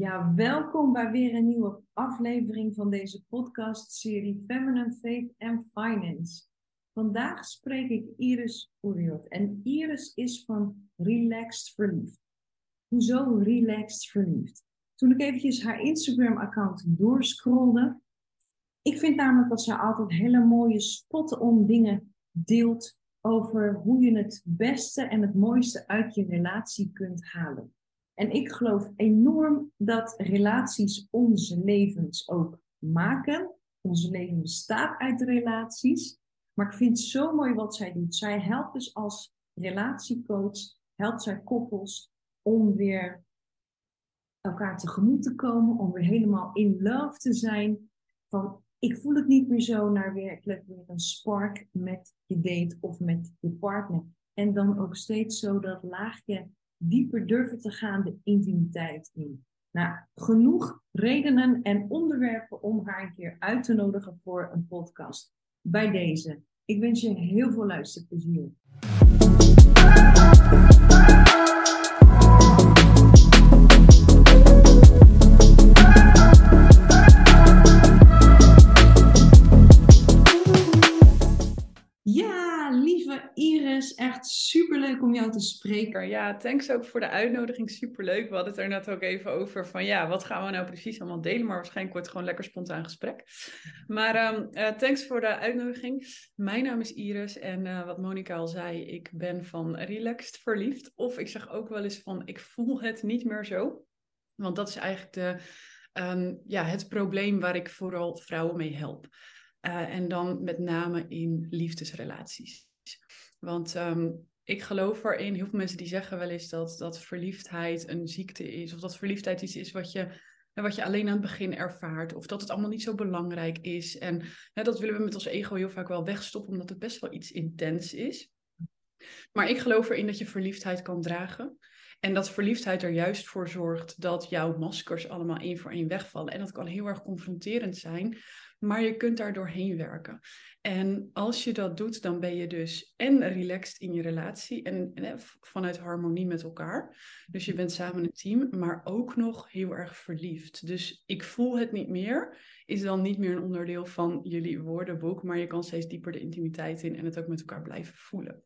Ja, welkom bij weer een nieuwe aflevering van deze podcastserie Feminine Faith and Finance. Vandaag spreek ik Iris Oeriot en Iris is van Relaxed Verliefd. Hoezo Relaxed Verliefd? Toen ik eventjes haar Instagram-account doorscrolde, ik vind namelijk dat zij altijd hele mooie spotten-on dingen deelt over hoe je het beste en het mooiste uit je relatie kunt halen. En ik geloof enorm dat relaties onze levens ook maken. Onze leven bestaat uit relaties. Maar ik vind het zo mooi wat zij doet. Zij helpt dus als relatiecoach, helpt zij koppels om weer elkaar tegemoet te komen, om weer helemaal in love te zijn. Van ik voel het niet meer zo naar werkelijk weer een spark met je date of met je partner. En dan ook steeds zo dat laagje dieper durven te gaan de intimiteit in. Nou, genoeg redenen en onderwerpen om haar een keer uit te nodigen voor een podcast. Bij deze. Ik wens je heel veel luisterplezier. Iris, echt superleuk om jou te spreken. Ja, thanks ook voor de uitnodiging. Superleuk. We hadden het er net ook even over van ja, wat gaan we nou precies allemaal delen? Maar waarschijnlijk wordt het gewoon lekker spontaan gesprek. Maar um, uh, thanks voor de uitnodiging. Mijn naam is Iris en uh, wat Monika al zei, ik ben van relaxed verliefd. Of ik zeg ook wel eens van ik voel het niet meer zo. Want dat is eigenlijk de, um, ja, het probleem waar ik vooral vrouwen mee help. Uh, en dan met name in liefdesrelaties. Want um, ik geloof erin, heel veel mensen die zeggen wel eens dat, dat verliefdheid een ziekte is. Of dat verliefdheid iets is wat je, wat je alleen aan het begin ervaart. Of dat het allemaal niet zo belangrijk is. En hè, dat willen we met ons ego heel vaak wel wegstoppen, omdat het best wel iets intens is. Maar ik geloof erin dat je verliefdheid kan dragen. En dat verliefdheid er juist voor zorgt dat jouw maskers allemaal één voor één wegvallen. En dat kan heel erg confronterend zijn, maar je kunt daar doorheen werken. En als je dat doet, dan ben je dus en relaxed in je relatie en, en vanuit harmonie met elkaar. Dus je bent samen een team, maar ook nog heel erg verliefd. Dus ik voel het niet meer, is dan niet meer een onderdeel van jullie woordenboek, maar je kan steeds dieper de intimiteit in en het ook met elkaar blijven voelen.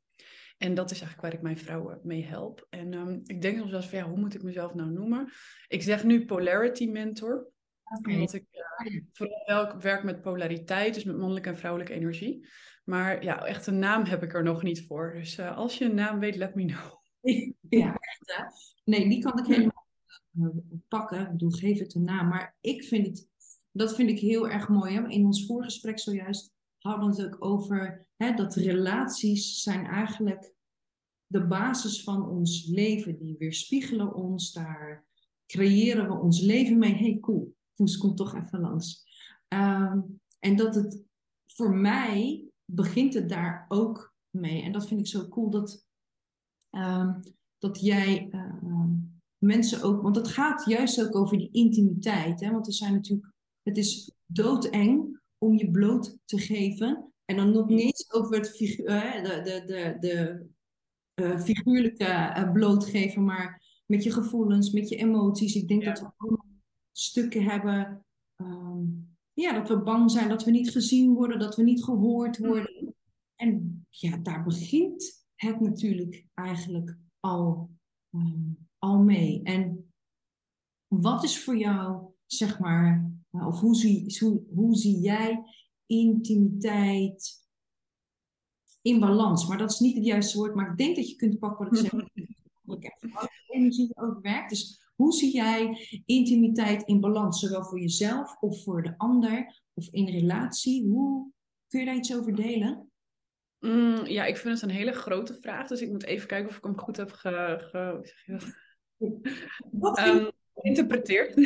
En dat is eigenlijk waar ik mijn vrouwen mee help. En um, ik denk soms wel van, ja, hoe moet ik mezelf nou noemen? Ik zeg nu polarity mentor. Okay. Omdat ik uh, vooral werk met polariteit, dus met mannelijke en vrouwelijke energie. Maar ja, echt een naam heb ik er nog niet voor. Dus uh, als je een naam weet, let me know. Ja, echt hè? Nee, die kan ik helemaal uh, pakken. Ik bedoel, geef het een naam. Maar ik vind het, dat vind ik heel erg mooi. Hè? In ons gesprek zojuist hadden we het ook over hè, dat relaties zijn eigenlijk de basis van ons leven. Die weerspiegelen ons, daar creëren we ons leven mee. Hey, cool, Poes komt toch even langs. Um, en dat het voor mij begint het daar ook mee. En dat vind ik zo cool dat, um, dat jij uh, mensen ook. Want het gaat juist ook over die intimiteit. Hè? Want er zijn natuurlijk. Het is doodeng om je bloot te geven. En dan nog niet over het figuur, de, de, de, de uh, figuurlijke uh, blootgeven, maar met je gevoelens, met je emoties. Ik denk ja. dat we allemaal stukken hebben. Um, ja, dat we bang zijn dat we niet gezien worden, dat we niet gehoord mm. worden. En ja, daar begint het natuurlijk eigenlijk al, um, al mee. En wat is voor jou, zeg maar, of hoe zie, hoe, hoe zie jij intimiteit in balans? Maar dat is niet het juiste woord, maar ik denk dat je kunt pakken wat ik zeg. energie ook werkt. Dus hoe zie jij intimiteit in balans, zowel voor jezelf of voor de ander of in relatie? Hoe kun je daar iets over delen? Mm, ja, ik vind het een hele grote vraag, dus ik moet even kijken of ik hem goed heb ge, ge, um, geïnterpreteerd.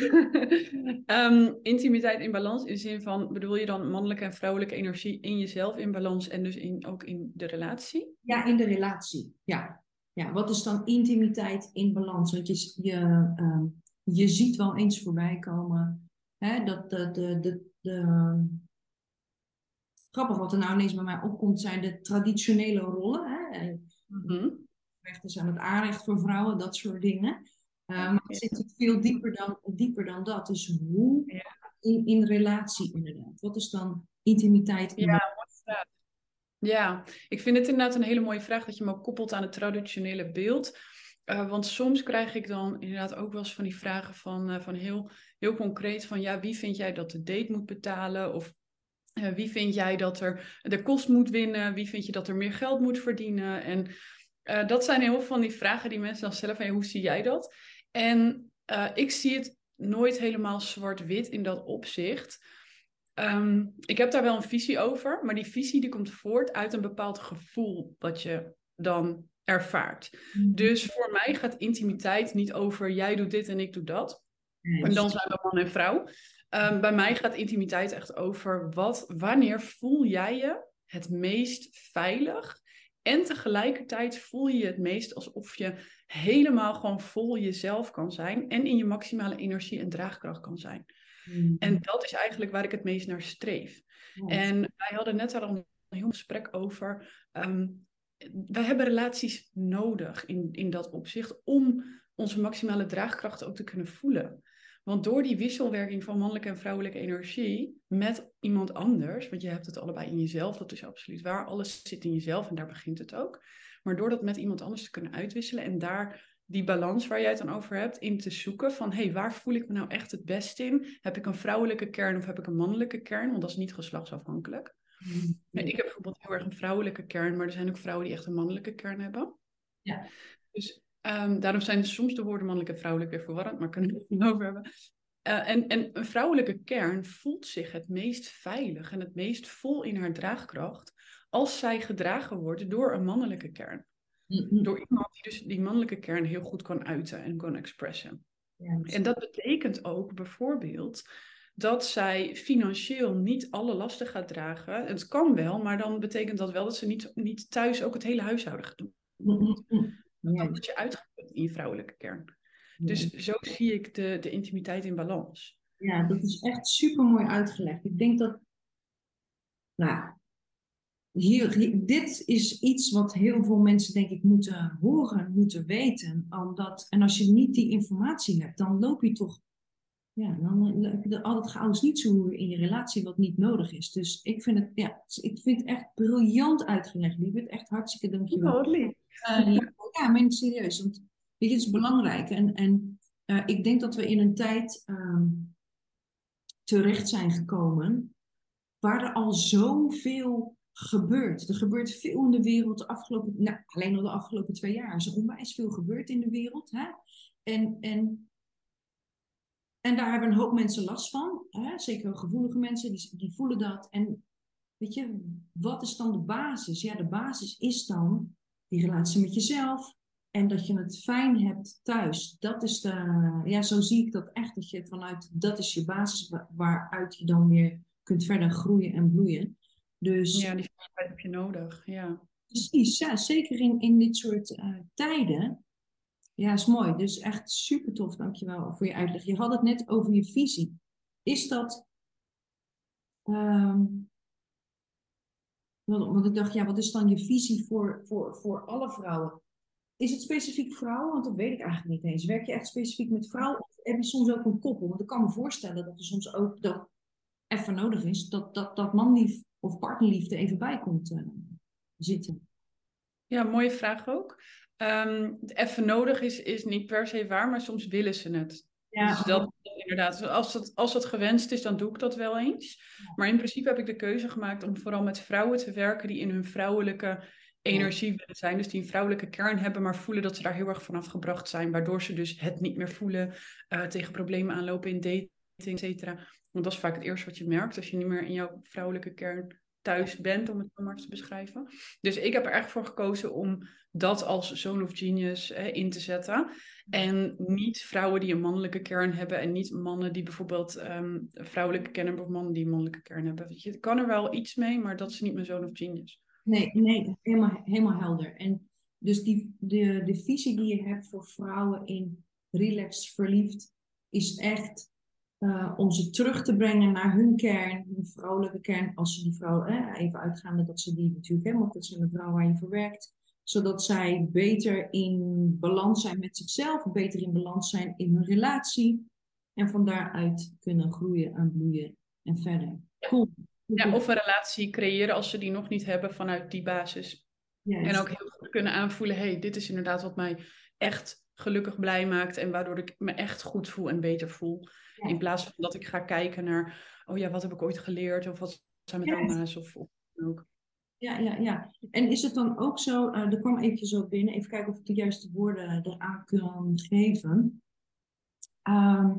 um, intimiteit in balans in de zin van, bedoel je dan mannelijke en vrouwelijke energie in jezelf in balans en dus in, ook in de relatie? Ja, in de relatie, ja ja, wat is dan intimiteit in balans? Want je, je, uh, je ziet wel eens voorbij komen hè, dat de, de, de, de, grappig wat er nou ineens bij mij opkomt, zijn de traditionele rollen. Hè? Recht is aan het aanrecht voor vrouwen, dat soort dingen. maar het zit veel dieper dan, dieper dan dat. Dus hoe in, in relatie inderdaad? Wat is dan intimiteit? In ja. Ja, ik vind het inderdaad een hele mooie vraag dat je me ook koppelt aan het traditionele beeld. Uh, want soms krijg ik dan inderdaad ook wel eens van die vragen van, uh, van heel, heel concreet van ja, wie vind jij dat de date moet betalen? Of uh, wie vind jij dat er de kost moet winnen? Wie vind je dat er meer geld moet verdienen? En dat zijn heel veel van die vragen die mensen dan stellen van ja, hoe zie jij dat? En ik zie het nooit helemaal zwart-wit in dat opzicht. Um, ik heb daar wel een visie over, maar die visie die komt voort uit een bepaald gevoel dat je dan ervaart. Mm. Dus voor mij gaat intimiteit niet over jij doet dit en ik doe dat. En dan zijn we man en vrouw. Um, bij mij gaat intimiteit echt over wat, wanneer voel jij je het meest veilig en tegelijkertijd voel je je het meest alsof je helemaal gewoon vol jezelf kan zijn en in je maximale energie en draagkracht kan zijn. Mm. En dat is eigenlijk waar ik het meest naar streef. En wij hadden net al een heel gesprek over. Um, wij hebben relaties nodig in, in dat opzicht om onze maximale draagkracht ook te kunnen voelen. Want door die wisselwerking van mannelijke en vrouwelijke energie met iemand anders, want je hebt het allebei in jezelf, dat is absoluut waar, alles zit in jezelf en daar begint het ook. Maar door dat met iemand anders te kunnen uitwisselen en daar die balans waar jij het dan over hebt, in te zoeken van hé, hey, waar voel ik me nou echt het best in? Heb ik een vrouwelijke kern of heb ik een mannelijke kern? Want dat is niet geslachtsafhankelijk. Ik heb bijvoorbeeld heel erg een vrouwelijke kern, maar er zijn ook vrouwen die echt een mannelijke kern hebben. Ja. Dus um, daarom zijn soms de woorden mannelijk en vrouwelijk weer verwarrend, maar kunnen we het niet over hebben. Uh, en, en een vrouwelijke kern voelt zich het meest veilig en het meest vol in haar draagkracht als zij gedragen wordt door een mannelijke kern. Mm-hmm. Door iemand die dus die mannelijke kern heel goed kan uiten en kan expressen. En dat betekent ook bijvoorbeeld dat zij financieel niet alle lasten gaat dragen. Het kan wel, maar dan betekent dat wel dat ze niet, niet thuis ook het hele huishouden gaat doen. Mm-hmm. Ja. Dat je uitgeput in je vrouwelijke kern. Dus zo zie ik de, de intimiteit in balans. Ja, dat is echt super mooi uitgelegd. Ik denk dat, nou, hier, dit is iets wat heel veel mensen, denk ik, moeten horen, moeten weten. Omdat, en als je niet die informatie hebt, dan loop je toch, ja, dan je al het chaos niet zo in je relatie wat niet nodig is. Dus ik vind het, ja, ik vind het echt briljant uitgelegd, lieve. Echt hartstikke dankjewel. Oh, lief. Uh, ja, maar serieus, want weet je, het is belangrijk. En, en uh, ik denk dat we in een tijd uh, terecht zijn gekomen waar er al zoveel gebeurt. Er gebeurt veel in de wereld de afgelopen, nou, alleen al de afgelopen twee jaar. Is onwijs veel gebeurd in de wereld. Hè? En, en, en daar hebben een hoop mensen last van. Hè? Zeker gevoelige mensen, die, die voelen dat. En weet je, wat is dan de basis? Ja, de basis is dan die relatie met jezelf. En dat je het fijn hebt thuis. Dat is de, ja, zo zie ik dat echt. Dat je vanuit, dat is je basis waaruit je dan weer kunt verder groeien en bloeien. Dus, ja, die veiligheid heb je nodig. Ja. Precies, ja, zeker in, in dit soort uh, tijden. Ja, is mooi. Dus echt super tof. Dankjewel voor je uitleg. Je had het net over je visie. Is dat. Um, want ik dacht, ja, wat is dan je visie voor, voor, voor alle vrouwen? Is het specifiek vrouwen? Want dat weet ik eigenlijk niet eens. Werk je echt specifiek met vrouwen? Of heb je soms ook een koppel? Want ik kan me voorstellen dat er soms ook dat even nodig is dat, dat, dat manlief of partnerliefde even bij komt uh, zitten? Ja, mooie vraag ook. Um, even nodig is, is niet per se waar, maar soms willen ze het. Ja. Dus dat inderdaad, als dat, als dat gewenst is, dan doe ik dat wel eens. Maar in principe heb ik de keuze gemaakt om vooral met vrouwen te werken die in hun vrouwelijke energie willen zijn. Dus die een vrouwelijke kern hebben, maar voelen dat ze daar heel erg vanaf gebracht zijn. Waardoor ze dus het niet meer voelen, uh, tegen problemen aanlopen in dating, et cetera. Want dat is vaak het eerste wat je merkt als je niet meer in jouw vrouwelijke kern thuis bent, om het zo maar te beschrijven. Dus ik heb er echt voor gekozen om dat als zoon of genius in te zetten. En niet vrouwen die een mannelijke kern hebben en niet mannen die bijvoorbeeld um, vrouwelijke kern hebben of mannen die een mannelijke kern hebben. Je kan er wel iets mee, maar dat is niet mijn zoon of genius. Nee, nee helemaal, helemaal helder. En dus die, de, de visie die je hebt voor vrouwen in relaxed verliefd is echt uh, om ze terug te brengen naar hun kern, hun vrouwelijke kern. Als ze die vrouw, even uitgaande dat ze die natuurlijk, hè, want dat is een vrouw waar je voor werkt, zodat zij beter in balans zijn met zichzelf, beter in balans zijn in hun relatie. En van daaruit kunnen groeien en bloeien en verder. Cool. Ja, of een relatie creëren als ze die nog niet hebben vanuit die basis. En ook heel goed kunnen aanvoelen, hey, dit is inderdaad wat mij echt gelukkig blij maakt en waardoor ik me echt goed voel en beter voel. In plaats van dat ik ga kijken naar, oh ja, wat heb ik ooit geleerd of wat zijn mijn trauma's of, of ook. Ja, ja, ja. En is het dan ook zo, uh, er kwam even zo binnen, even kijken of ik de juiste woorden eraan kan geven. Uh,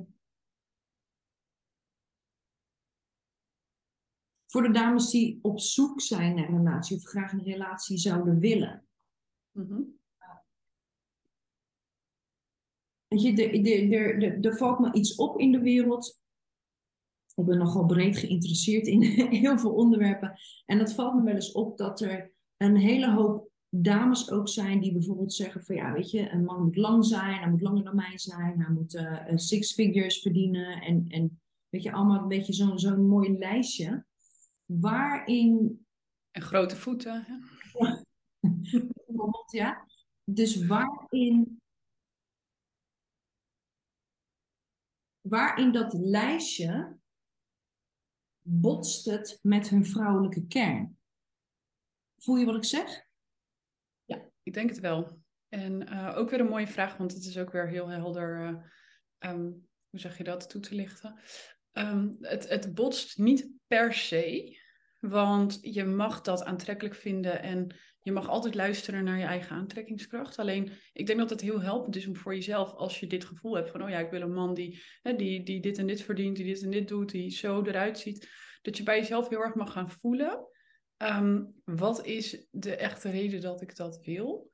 voor de dames die op zoek zijn naar een relatie of graag een relatie zouden willen. Mm Weet je, er valt me iets op in de wereld. Ik ben nogal breed geïnteresseerd in heel veel onderwerpen. En dat valt me wel eens op dat er een hele hoop dames ook zijn die bijvoorbeeld zeggen van ja, weet je, een man moet lang zijn, hij moet langer dan mij zijn, hij moet uh, six figures verdienen en, en weet je, allemaal een beetje zo'n zo'n mooi lijstje. Waarin... En grote voeten. Ja. ja. Dus waarin waarin dat lijstje botst het met hun vrouwelijke kern. Voel je wat ik zeg? Ja, ik denk het wel. En uh, ook weer een mooie vraag, want het is ook weer heel helder, uh, um, hoe zeg je dat, toe te lichten. Um, het, het botst niet per se, want je mag dat aantrekkelijk vinden en je mag altijd luisteren naar je eigen aantrekkingskracht. Alleen, ik denk dat het heel helpend is om voor jezelf, als je dit gevoel hebt van, oh ja, ik wil een man die, hè, die, die dit en dit verdient, die dit en dit doet, die zo eruit ziet, dat je bij jezelf heel erg mag gaan voelen. Ehm, wat is de echte reden dat ik dat wil?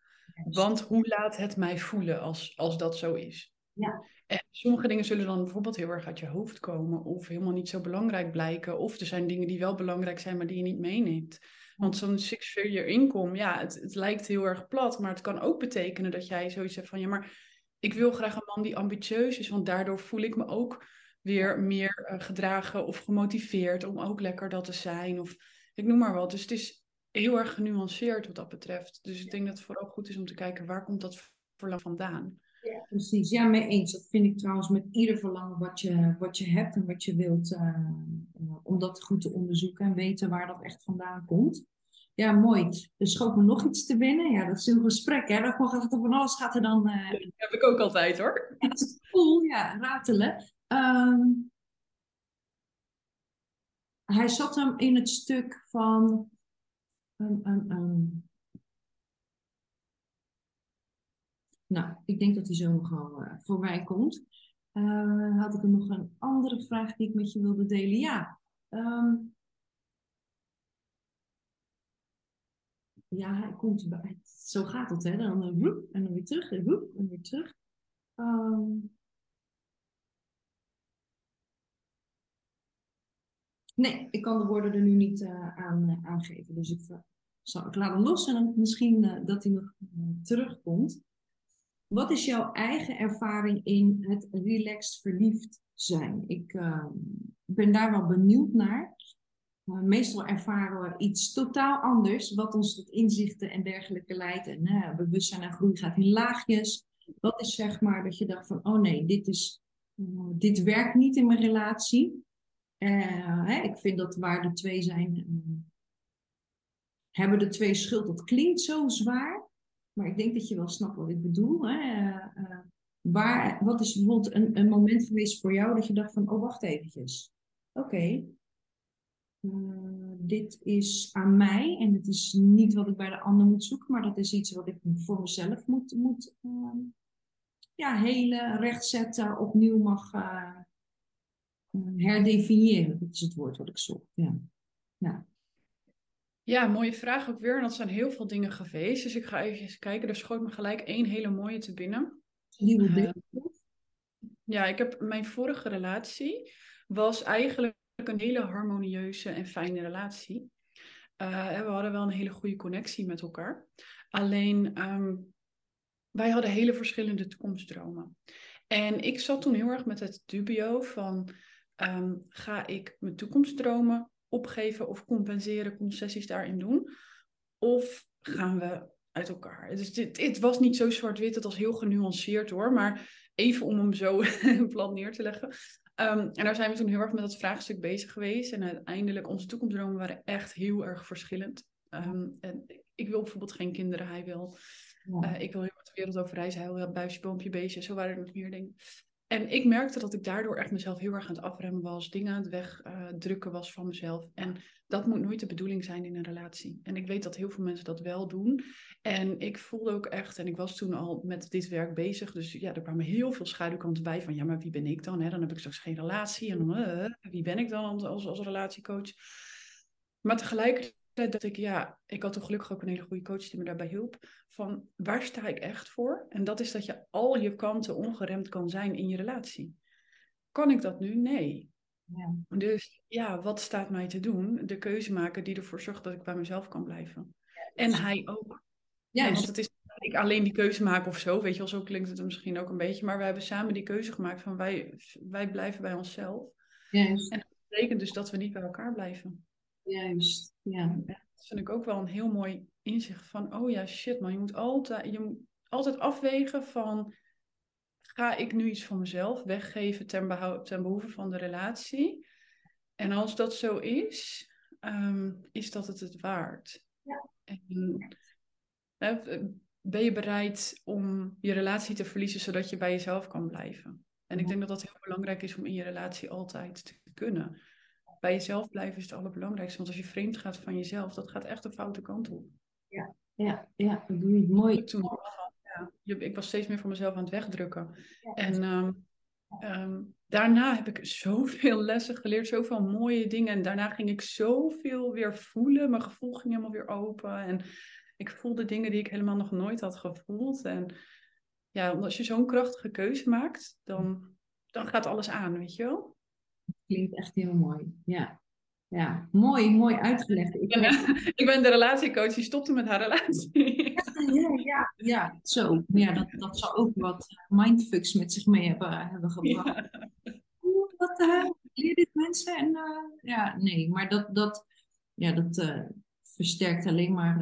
Want hoe laat het mij voelen als, als dat zo is? Ja. En sommige dingen zullen dan bijvoorbeeld heel erg uit je hoofd komen, of helemaal niet zo belangrijk blijken, of er zijn dingen die wel belangrijk zijn, maar die je niet meeneemt. Want zo'n six-figure income, ja, het, het lijkt heel erg plat, maar het kan ook betekenen dat jij zoiets hebt van, ja, maar ik wil graag een man die ambitieus is, want daardoor voel ik me ook weer meer eh, gedragen of gemotiveerd om ook lekker dat te zijn, of ik noem maar wat. Dus het is heel erg genuanceerd wat dat betreft. Dus ik denk dat het vooral goed is om te kijken, waar komt dat verlangen vandaan? Ja, precies. Ja, mee eens. Dat vind ik trouwens met ieder verlangen wat je, wat je hebt en wat je wilt, uh, om dat goed te onderzoeken en weten waar dat echt vandaan komt. Ja, mooi. Er schoot me nog iets te binnen. Ja, dat is een gesprek, hè. Dat gaat er van alles gaat er dan... Uh... Dat heb ik ook altijd, hoor. Ja, cool, ja, ratelen. Um, hij zat hem in het stuk van... Um, um, Nou, ik denk dat hij zo nog al uh, voorbij komt. Uh, had ik nog een andere vraag die ik met je wilde delen? Ja. Um, ja, hij komt bij. Zo gaat het, hè? Dan uh, en dan weer terug en en weer terug. Um, nee, ik kan de woorden er nu niet uh, aan aangeven. Dus ik, zal, ik laat hem los en dan misschien dat hij nog terugkomt. Wat is jouw eigen ervaring in het relaxed verliefd zijn? Ik uh, ben daar wel benieuwd naar. Uh, meestal ervaren we iets totaal anders, wat ons tot inzichten en dergelijke leidt. En uh, bewustzijn en groei gaat in laagjes. Wat is zeg maar dat je dacht van, oh nee, dit, is, uh, dit werkt niet in mijn relatie. Hè, ik vind dat waar de twee zijn, hebben de twee schuld. Dat klinkt zo zwaar. Maar ik denk dat je wel snapt wat ik bedoel. Hè? Uh, waar, wat is bijvoorbeeld een, een moment geweest voor jou dat je dacht van, oh wacht eventjes. Oké, uh, dit is aan mij en het is niet wat ik bij de ander moet zoeken, maar dat is iets wat ik voor mezelf moet, moet uh, ja, helen, rechtzetten, opnieuw mag herdefiniëren. Dat is het woord wat ik zoek. Ja. ja. Ja, mooie vraag ook weer. En dat zijn heel veel dingen geweest. Dus ik ga even kijken. Er schoot me gelijk één hele mooie te binnen. Uh, ja, ik heb mijn vorige relatie was eigenlijk een hele harmonieuze en fijne relatie. Uh, we hadden wel een hele goede connectie met elkaar. Alleen um, wij hadden hele verschillende toekomstdromen. En ik zat toen heel erg met het dubio van um, ga ik mijn toekomstdromen opgeven of compenseren, concessies daarin doen? Of gaan we uit elkaar. Dus dit, het was niet zo zwart-wit, het was heel genuanceerd hoor. Maar even om hem zo plat neer te leggen. Ehm, en daar zijn we toen heel erg met dat vraagstuk bezig geweest. En uiteindelijk, onze toekomstdromen waren echt heel erg verschillend. Ehm, en ik wil bijvoorbeeld geen kinderen, hij wil. Eh, ik wil heel wat de wereld over reizen, hij wil buisje, boompje, beestje. Zo waren er nog meer dingen. En ik merkte dat ik daardoor echt mezelf heel erg aan het afremmen was, dingen aan het wegdrukken was van mezelf. En dat moet nooit de bedoeling zijn in een relatie. En ik weet dat heel veel mensen dat wel doen. En ik voelde ook echt, en ik was toen al met dit werk bezig, dus ja, er kwamen heel veel schaduwkanten bij van, ja, maar wie ben ik dan? Hè? Dan heb ik straks geen relatie. En dan, uh, wie ben ik dan als, als relatiecoach? Maar tegelijkertijd dat ik, ja, ik had toch gelukkig ook een hele goede coach die me daarbij hielp. Van waar sta ik echt voor? En dat is dat je al je kanten ongeremd kan zijn in je relatie. Kan ik dat nu? Nee. Ja. Dus ja, wat staat mij te doen? De keuze maken die ervoor zorgt dat ik bij mezelf kan blijven. en hij ook. Ja, want het is ik alleen die keuze maken of zo, weet je wel, zo klinkt het misschien ook een beetje. Maar we hebben samen die keuze gemaakt van wij, wij blijven bij onszelf. En dat betekent dus dat we niet bij elkaar blijven. Juist, ja. Dat vind ik ook wel een heel mooi inzicht van, oh ja, shit man, je moet altijd, je moet altijd afwegen van, ga ik nu iets van mezelf weggeven ten, ten behoeve van de relatie? En als dat zo is, ehm, is dat het het waard? Ja. En, ben je bereid om je relatie te verliezen zodat je bij jezelf kan blijven? En ik denk dat dat heel belangrijk is om in je relatie altijd te kunnen bij jezelf blijven is het allerbelangrijkste. Want als je vreemd gaat van jezelf, dat gaat echt de foute kant op. Ja, ja, ja, dat doe je mooi. Toen, ja, ik was steeds meer voor mezelf aan het wegdrukken. En ehm, ehm, daarna heb ik zoveel lessen geleerd, zoveel mooie dingen. En daarna ging ik zoveel weer voelen. Mijn gevoel ging helemaal weer open. En ik voelde dingen die ik helemaal nog nooit had gevoeld. En ja, als je zo'n krachtige keuze maakt, dan, dan gaat alles aan, weet je wel? Klinkt echt heel mooi. Ja. Ja, mooi, mooi uitgelegd. Ik ben, ik ben de relatiecoach die stopte met haar relatie. Ja, ja, ja, zo. Ja, dat, dat zou ook wat mindfucks met zich mee hebben, hebben gebracht. Ja. Wat uh, leer dit mensen? En, uh, ja, nee, maar dat, dat, ja, dat uh, versterkt alleen maar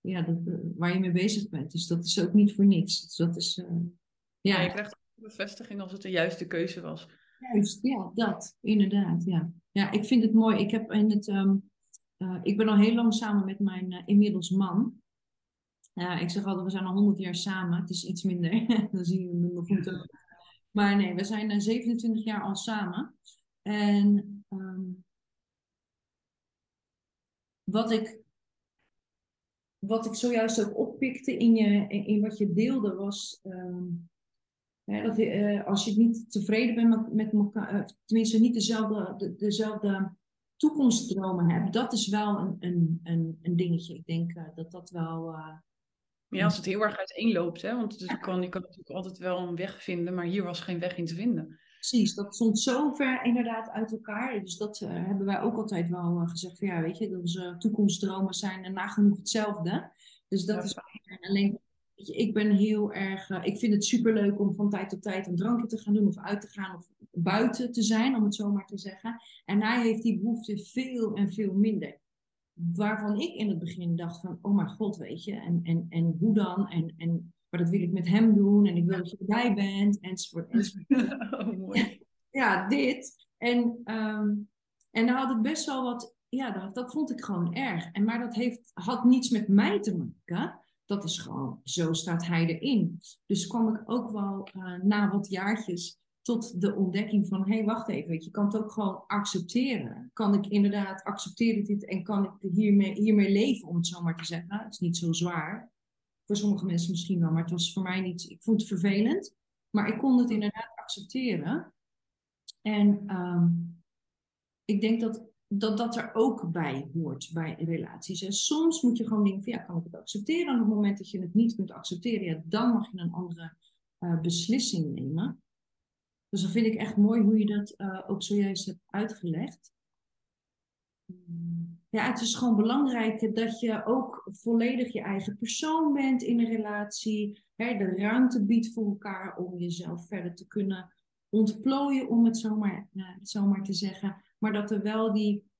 ja, dat, waar je mee bezig bent. Dus dat is ook niet voor niks. Dus dat is, ja. ja, je krijgt bevestiging als het de juiste keuze was. Juist, ja, dat, inderdaad, ja. Ja, ik vind het mooi. Ik, heb in het, uh, ik ben al heel lang samen met mijn uh, inmiddels man. Uh, ik zeg altijd, we zijn al 100 jaar samen. Het is iets minder, dan zie je me nog goed. Maar nee, we zijn 27 jaar al samen. En um, wat ik wat ik zojuist ook oppikte in, je, in, wat je deelde was um, dat, uh, als je niet tevreden bent met, met elkaar, uh, tenminste niet dezelfde, de, dezelfde toekomstdromen hebt, dat is wel een, een, een, een dingetje. Ik denk uh, dat dat wel. ja, als het heel erg uiteenloopt, hè? want je kan, je kan natuurlijk altijd wel een weg vinden, maar hier was geen weg in te vinden. Precies, dat stond zo ver inderdaad uit elkaar. Dus dat hebben wij ook altijd wel gezegd. Van, ja, weet je, onze toekomstdromen zijn nagenoeg hetzelfde. Dus dat ja. is alleen ik ben heel erg. Uh, ik vind het superleuk om van tijd tot tijd een drankje te gaan doen of uit te gaan of buiten te zijn, om het zo maar te zeggen. En hij heeft die behoefte veel en veel minder. Waarvan ik in het begin dacht van, oh mijn god, weet je, en, en, en hoe dan? En, en maar dat wil ik met hem doen en ik wil dat je erbij bent, enzovoort. enzovoort. Oh, mooi. Ja, dit. En, um, en daar had ik best wel wat, ja, dat, dat vond ik gewoon erg. En, maar dat heeft, had niets met mij te maken dat is gewoon, zo staat hij erin. Dus kwam ik ook wel uh, na wat jaartjes tot de ontdekking van, hé, hey, wacht even, je, kan het ook gewoon accepteren. Kan ik inderdaad accepteren dit en kan ik hiermee, hiermee leven, om het zo maar te zeggen. Het is niet zo zwaar. Voor sommige mensen misschien wel, maar het was voor mij niet, ik vond het vervelend. Maar ik kon het inderdaad accepteren. En um, ik denk dat dat dat er ook bij hoort bij relaties. En soms moet je gewoon denken van ja, kan ik het accepteren? En op het moment dat je het niet kunt accepteren, ja, dan mag je een andere uh, beslissing nemen. Dus dan vind ik echt mooi hoe je dat uh, ook zojuist hebt uitgelegd. Ja, het is gewoon belangrijk dat je ook volledig je eigen persoon bent in een relatie. Hè, de ruimte biedt voor elkaar om jezelf verder te kunnen ontplooien, om het zomaar, uh, zomaar te zeggen. Maar dat er wel die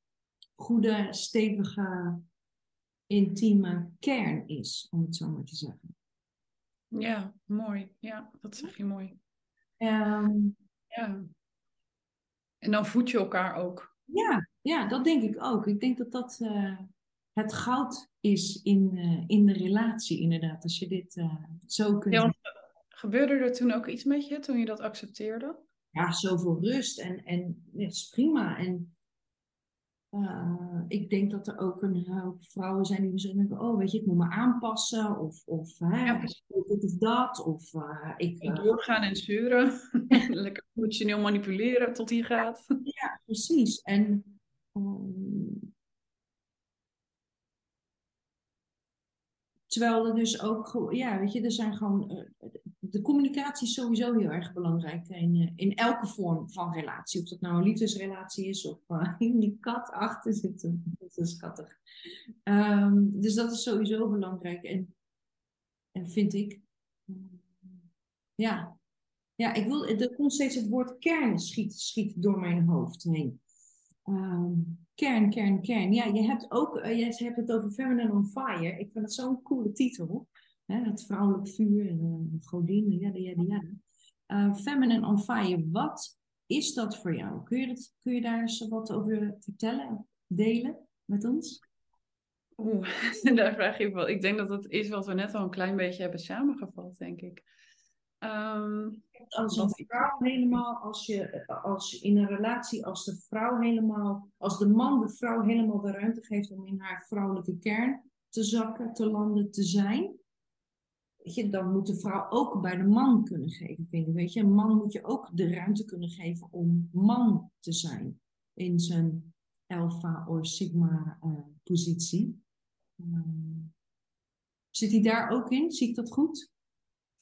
goede, stevige intieme kern is, om het zo maar te zeggen. Ja, mooi. Ja, dat zeg je mooi. Ehm, Ja. En dan voed je elkaar ook. ja, ja, dat denk ik ook. Ik denk dat dat eh, het goud is in, eh, in de relatie, inderdaad. Als je dit eh, zo kunt. Ja, gebeurde er toen ook iets met je toen je dat accepteerde? Ja, zoveel rust en, en ja, is prima. En eh, ik denk dat er ook een hoop vrouwen zijn die misschien denken, oh weet je, ik moet me aanpassen of, of hè, Ja, dit of dat. Of eh, ik, En eh, doorgaan en zeuren. Lekker emotioneel manipuleren tot hier gaat. ja, precies. En ehm, terwijl er dus ook, ja, weet je, er zijn gewoon, de communicatie is sowieso heel erg belangrijk in, eh, in elke vorm van relatie. Of dat nou een liefdesrelatie is of eh, die kat achter zit. Dat is schattig. Ehm, dus dat is sowieso belangrijk. En, en vind ik, ja, ja, ik wil, er komt steeds het woord kern schiet, schiet door mijn hoofd heen. Ehm, kern, kern, kern. Ja, je hebt ook, eh, je hebt het over Feminine on Fire. Ik vind dat zo'n coole titel. Hè, het vrouwelijk vuur en uh, godin, ja, ja, ja. Uh, Feminine on Fire, wat is dat voor jou? Kun je, dat, kun je daar eens wat over vertellen, delen met ons? Oeh, daar vraag je wel. Ik denk dat dat is wat we net al een klein beetje hebben samengevat, denk ik. Ehm, als een vrouw helemaal, als je, als je in een relatie, als de vrouw helemaal, als de man de vrouw helemaal de ruimte geeft om in haar vrouwelijke kern te zakken, te landen, te zijn, weet je, dan moet de vrouw ook bij de man kunnen geven, vind ik. Weet je, een man moet je ook de ruimte kunnen geven om man te zijn in zijn alpha of sigma eh, positie. Ehm, zit hij daar ook in? Zie ik dat goed?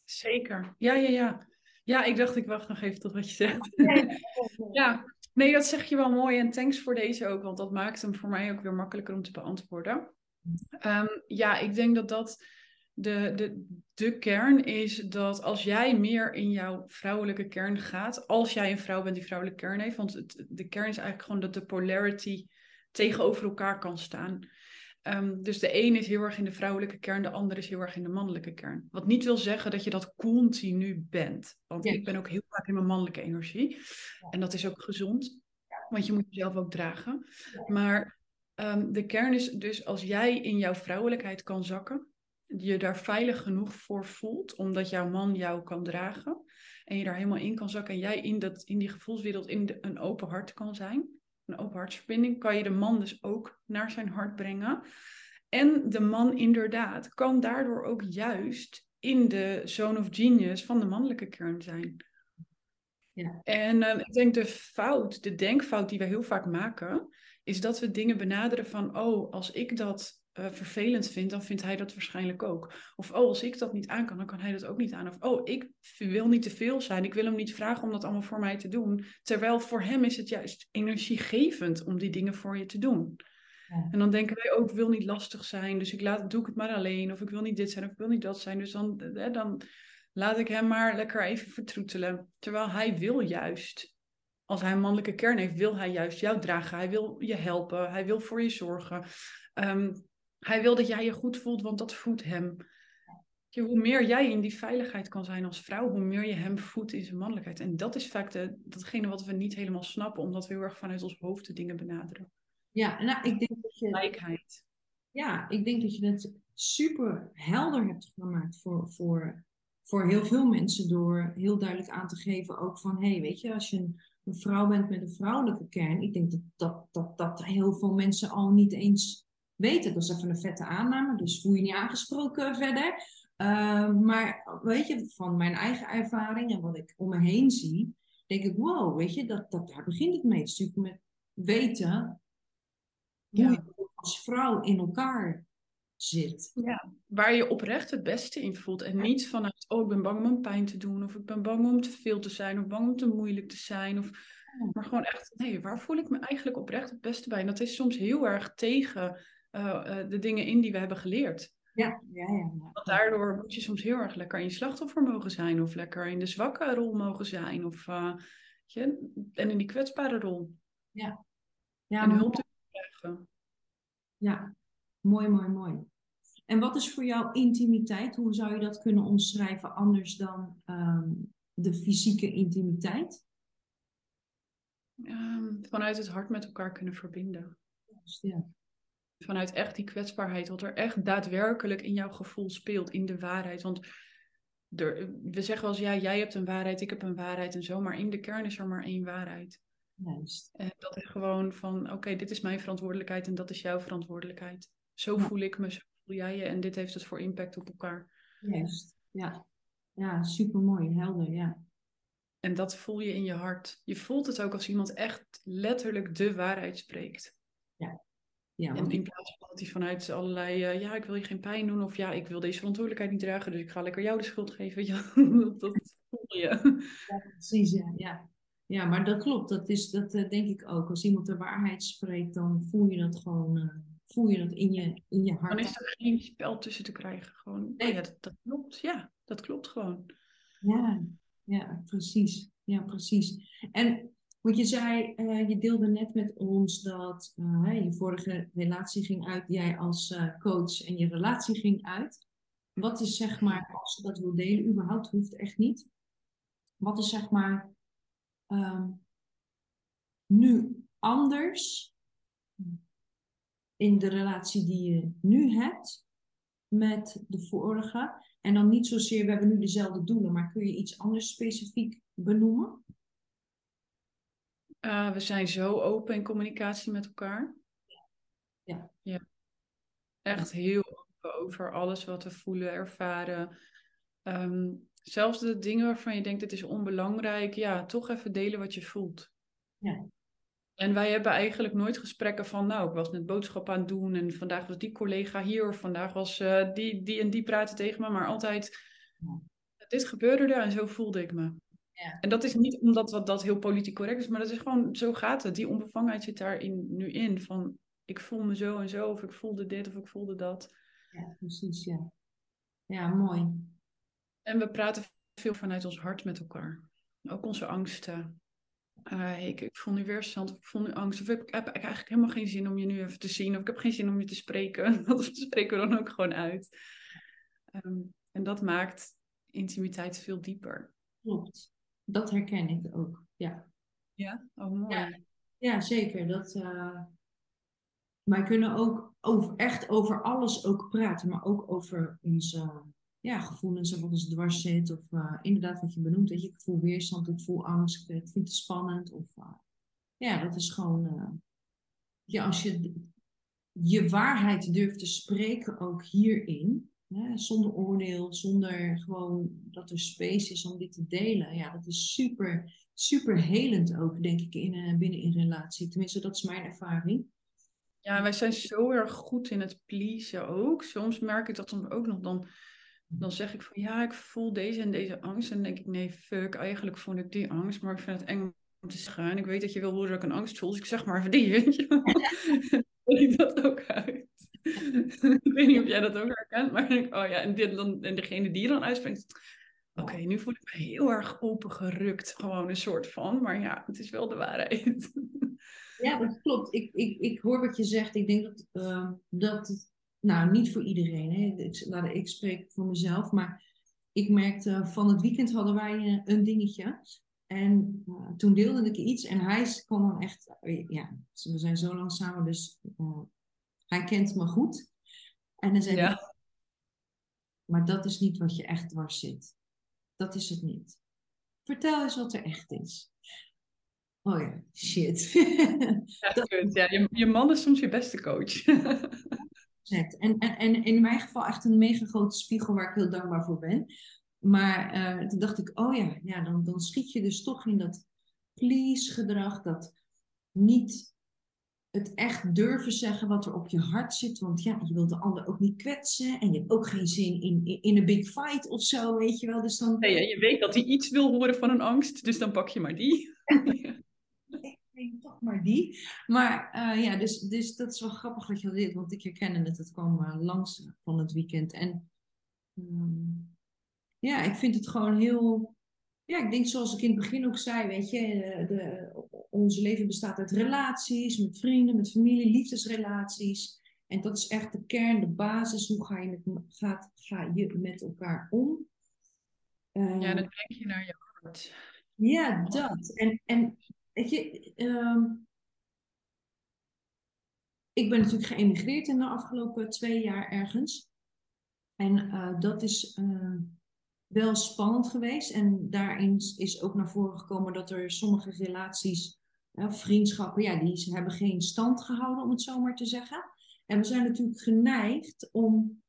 zeker. Ja, ja, ja. Ja, ik dacht, ik wacht nog even tot wat je zegt. Ja, nee, dat zeg je wel mooi. En thanks voor deze ook, want dat maakt hem voor mij ook weer makkelijker om te beantwoorden. Ehm, ja, ik denk dat dat de, de, de kern is dat als jij meer in jouw vrouwelijke kern gaat, als jij een vrouw bent die vrouwelijke kern heeft, want het, de kern is eigenlijk gewoon dat de polarity tegenover elkaar kan staan. Um, dus de een is heel erg in de vrouwelijke kern, de ander is heel erg in de mannelijke kern. Wat niet wil zeggen dat je dat continu bent. Want ik ben ook heel vaak in mijn mannelijke energie. Ja. En dat is ook gezond, want je moet jezelf ook dragen. Ja. Maar um, de kern is dus als jij in jouw vrouwelijkheid kan zakken, je daar veilig genoeg voor voelt, omdat jouw man jou kan dragen. En je daar helemaal in kan zakken en jij in, dat, in die gevoelswereld in de, een open hart kan zijn een open hartsverbinding, kan je de man dus ook naar zijn hart brengen. En de man inderdaad kan daardoor ook juist in de zone of genius van de mannelijke kern zijn. Ja. En uh, ik denk de fout, de denkfout die we heel vaak maken, is dat we dingen benaderen van, oh, als ik dat uh, vervelend vind, dan vindt hij dat waarschijnlijk ook. Of, oh, als ik dat niet aan kan, dan kan hij dat ook niet aan. Of, oh, ik wil niet te veel zijn, ik wil hem niet vragen om dat allemaal voor mij te doen. Terwijl voor hem is het juist energiegevend om die dingen voor je te doen. Ja. En dan denken wij ook, ik wil niet lastig zijn, dus ik laat, doe ik het maar alleen. Of ik wil niet dit zijn, of ik wil niet dat zijn. Dus dan, eh, dan laat ik hem maar lekker even vertroetelen. Terwijl hij wil juist als hij een mannelijke kern heeft, wil hij juist jou dragen. Hij wil je helpen. Hij wil voor je zorgen. Um, hij wil dat jij je goed voelt, want dat voedt hem. Je, hoe meer jij in die veiligheid kan zijn als vrouw, hoe meer je hem voedt in zijn mannelijkheid. En dat is vaak de, datgene wat we niet helemaal snappen, omdat we heel erg vanuit ons hoofd de dingen benaderen. Ja, nou, ik denk dat je. Gelijkheid. Ja, ik denk dat je het super helder hebt gemaakt voor, voor, voor heel veel mensen. Door heel duidelijk aan te geven ook van, hé, hey, weet je, als je een, een vrouw bent met een vrouwelijke kern. Ik denk dat, dat, dat, dat heel veel mensen al niet eens weten. Dat is even een vette aanname, dus voel je niet aangesproken verder. Uh, maar weet je, van mijn eigen ervaring en wat ik om me heen zie, denk ik, wow, weet je, dat, dat, daar begint het mee. Het is natuurlijk met weten hoe Ja. je als vrouw in elkaar zit. Ja, waar je oprecht het beste in voelt. En niet vanuit, oh, ik ben bang om een pijn te doen. Of ik ben bang om te veel te zijn. Of bang om te moeilijk te zijn. Of, maar gewoon echt, nee, waar voel ik me eigenlijk oprecht het beste bij? En dat is soms heel erg tegen uh, uh, de dingen in die we hebben geleerd. Ja, ja, ja. Want daardoor moet je soms heel erg lekker in je slachtoffer mogen zijn. Of lekker in de zwakke rol mogen zijn. Of, uh, je, en in die kwetsbare rol. Ja. ja en hulp te krijgen. Ja. Mooi, mooi, mooi. En wat is voor jou intimiteit? Hoe zou je dat kunnen omschrijven anders dan ehm, de fysieke intimiteit? Um, vanuit het hart met elkaar kunnen verbinden. Ja. Vanuit echt die kwetsbaarheid, wat er echt daadwerkelijk in jouw gevoel speelt, in de waarheid. Want er, we zeggen wel eens, ja, jij hebt een waarheid, ik heb een waarheid en zo, maar in de kern is er maar één waarheid. Juist. En dat is gewoon van, oké, dit is mijn verantwoordelijkheid en dat is jouw verantwoordelijkheid. Zo voel ik me, zo voel jij je en dit heeft dus voor impact op elkaar. Juist, ja. Ja, super mooi, helder, ja. En dat voel je in je hart. Je voelt het ook als iemand echt letterlijk de waarheid spreekt. Ja. en in plaats van dat hij vanuit allerlei, uh, ja, ik wil je geen pijn doen of ja, ik wil deze verantwoordelijkheid niet dragen, dus ik ga lekker jou de schuld geven. Ja, dat voel je. Ja, precies, ja. ja. Ja, maar dat klopt. Dat, is, dat uh, denk ik ook. Als iemand de waarheid spreekt, dan voel je dat gewoon uh, voel je dat in je, in je hart. Dan is er geen spel tussen te krijgen. Gewoon, nee. ja, dat, dat klopt. Ja, dat klopt gewoon. Ja, ja, precies. Ja, precies. En wat je zei, uh, je deelde net met ons dat uh, je vorige relatie ging uit, jij als uh, coach en je relatie ging uit. Wat is zeg maar, als je dat wil delen, überhaupt hoeft echt niet. Wat is zeg maar um, nu anders in de relatie die je nu hebt met de vorige? En dan niet zozeer, we hebben nu dezelfde doelen, maar kun je iets anders specifiek benoemen? Uh, we zijn zo open in communicatie met elkaar. Ja. ja. Echt heel open over alles wat we voelen, ervaren. Um, zelfs de dingen waarvan je denkt het is onbelangrijk, ja, toch even delen wat je voelt. Ja. En wij hebben eigenlijk nooit gesprekken van, nou, ik was net boodschap aan het doen en vandaag was die collega hier of vandaag was uh, die, die en die praten tegen me, maar altijd, ja. dit gebeurde er en zo voelde ik me. Ja. En dat is niet omdat dat, dat heel politiek correct is, maar dat is gewoon, zo gaat het. Die onbevangenheid zit daarin nu in, van ik voel me zo en zo, of ik voelde dit of ik voelde dat. Ja, precies, ja. Ja, mooi. En we praten veel vanuit ons hart met elkaar. Ook onze angsten. Uh, ik, ik voel nu weerstand, ik voel nu angst. Of ik, ik heb eigenlijk helemaal geen zin om je nu even te zien. Of ik heb geen zin om je te spreken. Dat spreken we dan ook gewoon uit. Um, en dat maakt intimiteit veel dieper. Klopt. Dat herken ik ook, ja. Ja? Oh, mooi. Ja, ja zeker. Dat, uh... Wij kunnen ook over, echt over alles ook praten. Maar ook over onze ja, gevoelens of wat ons dwars zit. Of uh, inderdaad wat je benoemt. Dat je, ik voel weerstand, ik voel angst, ik vind het spannend. Of, uh, ja, dat is gewoon... Ja, als je je waarheid durft te spreken ook hierin. Hè, zonder oordeel, zonder gewoon dat er space is om dit te delen. Ja, dat is super, super helend ook, denk ik, in, binnen in relatie. Tenminste, dat is mijn ervaring. Ja, wij zijn zo erg goed in het pleasen ook. Soms merk ik dat soms ook nog dan dan zeg ik van ja, ik voel deze en deze angst. En dan denk ik, nee, fuck, eigenlijk voel ik die angst, maar ik vind het eng om te zeggen. En ik weet dat je wil horen dat ik een angst voel, dus ik zeg maar even die, weet je wel. ik dat ook uit. Ik weet niet of jij dat ook herkent, maar ik, oh ja, en, dit, dan, en degene die je dan uitspreekt, oké, nu voel ik me heel erg opengerukt, gewoon een soort van, maar ja, het is wel de waarheid. ja, dat klopt. Ik, ik, ik hoor wat je zegt. Ik denk dat, uh, dat nou, niet voor iedereen. Hè. Ik, ik spreek voor mezelf. Maar ik merkte van het weekend hadden wij uh, een dingetje. En uh, toen deelde ik iets. En hij kwam dan echt... Uh, ja, we zijn zo lang samen. Dus hij kent me goed. En dan zei ja. hij... Maar dat is niet wat je echt dwars zit. Dat is het niet. Vertel eens wat er echt is. Oh ja, shit. ja, dat... ja je, je man is soms je beste coach. En, en, en in mijn geval echt een mega grote spiegel waar ik heel dankbaar voor ben. Maar uh, toen dacht ik, oh ja, ja dan, dan schiet je dus toch in dat please gedrag. Dat niet het echt durven zeggen wat er op je hart zit. Want ja, je wilt de ander ook niet kwetsen. En je hebt ook geen zin in, in, in een big fight of zo, weet je wel. Dus dan... Nee, je weet dat hij iets wil horen van een angst. Dus dan pak je maar die. toch maar die. Maar uh, ja, dus, dus dat is wel grappig dat je dat deed, want ik herkende het. Het kwam uh, langs van het weekend. En um, ja, ik vind het gewoon heel... Ja, ik denk zoals ik in het begin ook zei, weet je, de, onze leven bestaat uit relaties, met vrienden, met familie, liefdesrelaties. En dat is echt de kern, de basis. Hoe ga je met, gaat, ga je met elkaar om? Ja, dan denk je naar je hart. Ja, dat. En, en weet je, ehm, ik ben natuurlijk geëmigreerd in de afgelopen twee jaar ergens. En uh, dat is uh, wel spannend geweest. En daarin is ook naar voren gekomen dat er sommige relaties, uh, vriendschappen, ja, die hebben geen stand gehouden, om het zo maar te zeggen. En we zijn natuurlijk geneigd om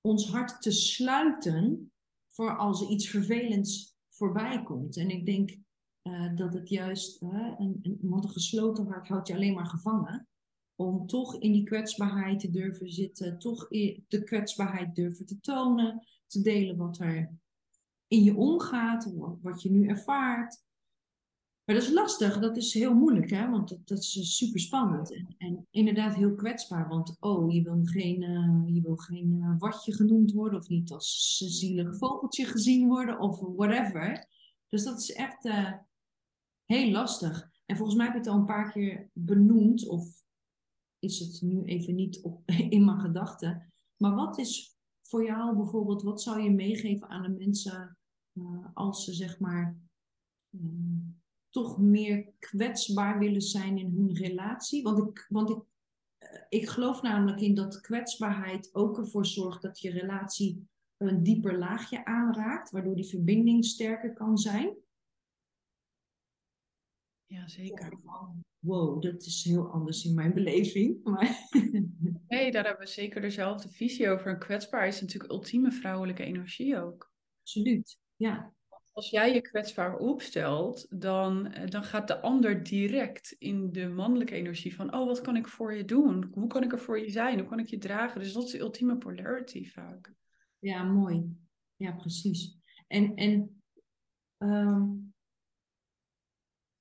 ons hart te sluiten voor als er iets vervelends voorbij komt. En ik denk uh, dat het juist, uh, een, een, want een gesloten hart houdt je alleen maar gevangen. Om toch in die kwetsbaarheid te durven zitten, toch de kwetsbaarheid durven te tonen, te delen wat er in je omgaat, wat je nu ervaart. Maar dat is lastig, dat is heel moeilijk, hè? want dat, dat is super spannend. En, inderdaad heel kwetsbaar, want oh, je wil geen, uh, je wil geen uh, watje genoemd worden, of niet als zielig vogeltje gezien worden, of whatever. Dus dat is echt uh, heel lastig. En volgens mij heb je het al een paar keer benoemd, of is het nu even niet op, in mijn gedachten. Maar wat is voor jou bijvoorbeeld, wat zou je meegeven aan de mensen als ze zeg maar toch meer kwetsbaar willen zijn in hun relatie. Want ik, want ik, eh, ik geloof namelijk in dat kwetsbaarheid ook ervoor zorgt dat je relatie een dieper laagje aanraakt, waardoor die verbinding sterker kan zijn. Ja, zeker. Wow, dat is heel anders in mijn beleving. Maar... Nee, daar hebben we zeker dezelfde visie over. En kwetsbaar is natuurlijk ultieme vrouwelijke energie ook. Absoluut, ja als jij je kwetsbaar opstelt, dan, eh, dan gaat de ander direct in de mannelijke energie van, oh, wat kan ik voor je doen? Hoe kan ik er voor je zijn? Hoe kan ik je dragen? Dus dat is de ultieme polarity vaak. Ja, mooi. Ja, precies. En, en um,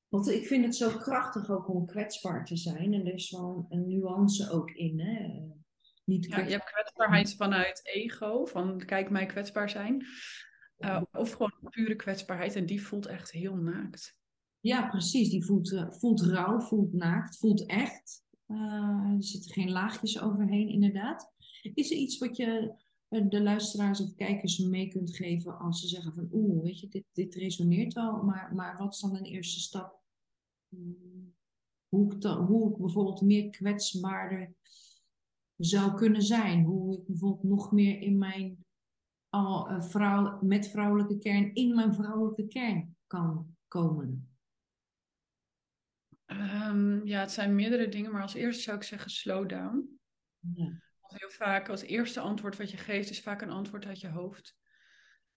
want ik vind het zo krachtig ook om kwetsbaar te zijn. En er is wel een nuance ook in. Hè? Niet ja, je hebt kwetsbaarheid vanuit ego, van kijk mij kwetsbaar zijn. Uh, of gewoon pure kwetsbaarheid en die voelt echt heel naakt. Ja, precies. Die voelt, uh, voelt rauw, voelt naakt, voelt echt. Uh, er zitten geen laagjes overheen, inderdaad. Is er iets wat je de luisteraars of kijkers mee kunt geven als ze zeggen van oeh, weet je, dit, dit resoneert wel, maar, maar wat is dan een eerste stap? Hmm, hoe ik, hoe ik bijvoorbeeld meer kwetsbaarder zou kunnen zijn. Hoe ik bijvoorbeeld nog meer in mijn al vrouw met vrouwelijke kern in mijn vrouwelijke kern kan komen? Um, ja, het zijn meerdere dingen, maar als eerste zou ik zeggen slow down. Ja. heel vaak als eerste antwoord wat je geeft is vaak een antwoord uit je hoofd.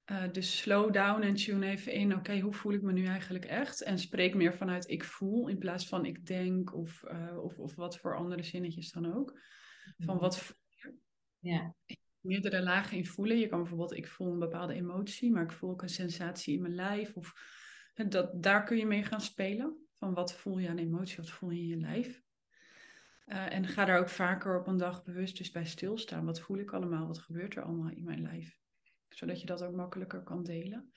Uh, dus slow down en tune even in, oké, hoe voel ik me nu eigenlijk echt? En spreek meer vanuit ik voel in plaats van ik denk of, uh, of, of wat voor andere zinnetjes dan ook. Van wat voel je? Ja meerdere lagen in voelen. Je kan bijvoorbeeld, ik voel een bepaalde emotie, maar ik voel ook een sensatie in mijn lijf. Of, dat, daar kun je mee gaan spelen. Van wat voel je aan emotie, wat voel je in je lijf. Uh, en ga daar ook vaker op een dag bewust dus bij stilstaan. Wat voel ik allemaal? Wat gebeurt er allemaal in mijn lijf? Zodat je dat ook makkelijker kan delen.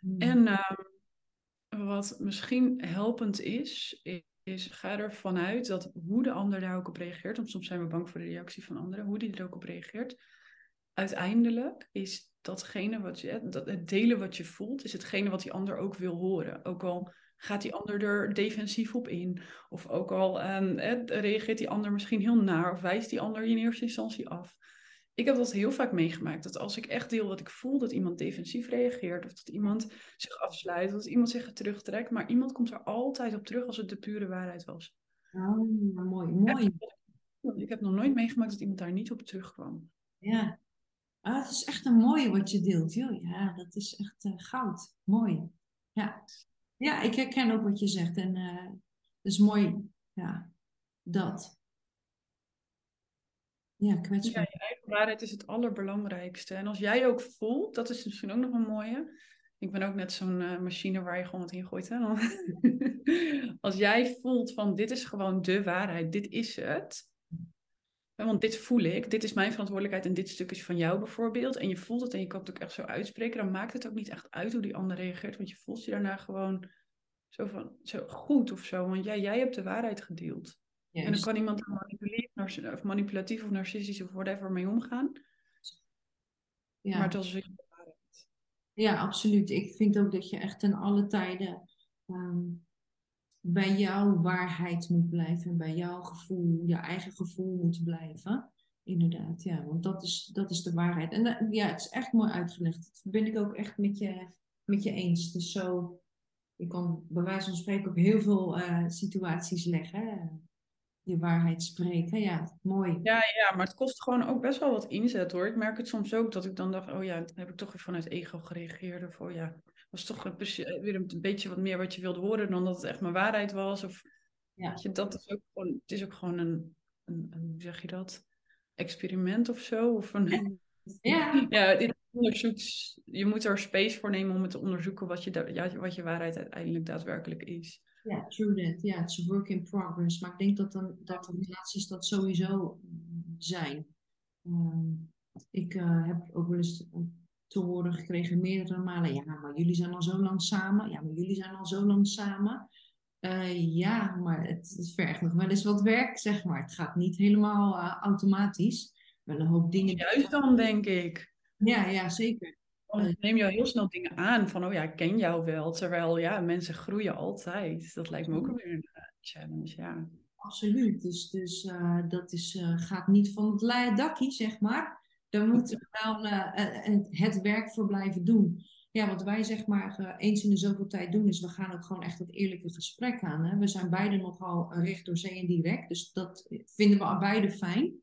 Hmm. En uh, wat misschien helpend is, is ga ervan uit dat hoe de ander daar ook op reageert. Want soms zijn we bang voor de reactie van anderen. Hoe die er ook op reageert uiteindelijk is datgene wat je, dat, het delen wat je voelt, is hetgene wat die ander ook wil horen. Ook al gaat die ander er defensief op in, of ook al um, reageert die ander misschien heel naar, of wijst die ander in eerste instantie af. Ik heb dat heel vaak meegemaakt, dat als ik echt deel wat ik voel, dat iemand defensief reageert, of dat iemand zich afsluit, of dat iemand zich terugtrekt, maar iemand komt er altijd op terug als het de pure waarheid was. Oh, mooi, mooi. Ik heb nog nooit meegemaakt dat iemand daar niet op terugkwam. Ja, Ah, het is echt een mooie wat je deelt. Ja, dat is echt uh, goud. Mooi. Ja. ja, ik herken ook wat je zegt. En uh, het is mooi. Ja, dat. Ja, kwetsbaar. Je eigen waarheid is het allerbelangrijkste. En als jij ook voelt, dat is misschien ook nog een mooie. Ik ben ook net zo'n uh, machine waar je gewoon wat in gooit. Hè? als jij voelt van dit is gewoon de waarheid, dit is het want dit voel ik, dit is mijn verantwoordelijkheid en dit stuk is van jou bijvoorbeeld. En je voelt het en je kan het ook echt zo uitspreken. Dan maakt het ook niet echt uit hoe die ander reageert. Want je voelt je daarna gewoon zo van, zo goed of zo. Want jij, jij hebt de waarheid gedeeld. En dan kan iemand manipulatief, of manipulatief of narcistisch of whatever mee omgaan. Ja. Maar het was de waarheid. Ja, absoluut. Ik vind ook dat je echt ten alle tijden ehm, bij jouw waarheid moet blijven. En bij jouw gevoel, je eigen gevoel moet blijven. Inderdaad, ja. Want dat is, dat is de waarheid. En ja, het is echt mooi uitgelegd. Dat ben ik ook echt met je, met je eens. Dus zo, je kan bij wijze van spreken op heel veel uh, situaties leggen je waarheid spreken. Ja, mooi. Ja, ja, maar het kost gewoon ook best wel wat inzet hoor. Ik merk het soms ook dat ik dan dacht, oh ja, dan heb ik toch weer vanuit ego gereageerd. Of oh ja, was toch een, weer een beetje wat meer wat je wilde horen dan dat het echt mijn waarheid was. Of ja. je, dat is ook gewoon, het is ook gewoon een, een, een, hoe zeg je dat? Experiment of zo. Of een, ja. ja, dit onderzoeks, je moet er space voor nemen om het te onderzoeken wat je, ja, wat je waarheid uiteindelijk daadwerkelijk is. Ja, true that. Ja, het is een work in progress. Maar ik denk dat, dan, dat de relaties dat sowieso zijn. Ehm, ik uh, heb ook wel eens te horen gekregen meerdere malen. Ja, maar jullie zijn al zo lang samen. Ja, maar jullie zijn al zo lang samen. Uh, ja, maar het, het, vergt nog wel eens wat werk, zeg maar. Het gaat niet helemaal uh, automatisch. Wel een hoop dingen. Juist dan, denk ik. Ja, ja, zeker. Dan neem je al heel snel dingen aan van, oh ja, ik ken jou wel. Terwijl, ja, mensen groeien altijd. Dat lijkt me ook weer een uh, challenge, ja. Absoluut. Dus, dus uh, dat is, uh, gaat niet van het leien dakje, zeg maar. Daar moeten we wel het werk voor blijven doen. Ja, wat wij zeg maar eens in de zoveel tijd doen, is we gaan ook gewoon echt het eerlijke gesprek aan. Hè? We zijn beide nogal recht door zee en direct. Dus dat vinden we beide fijn.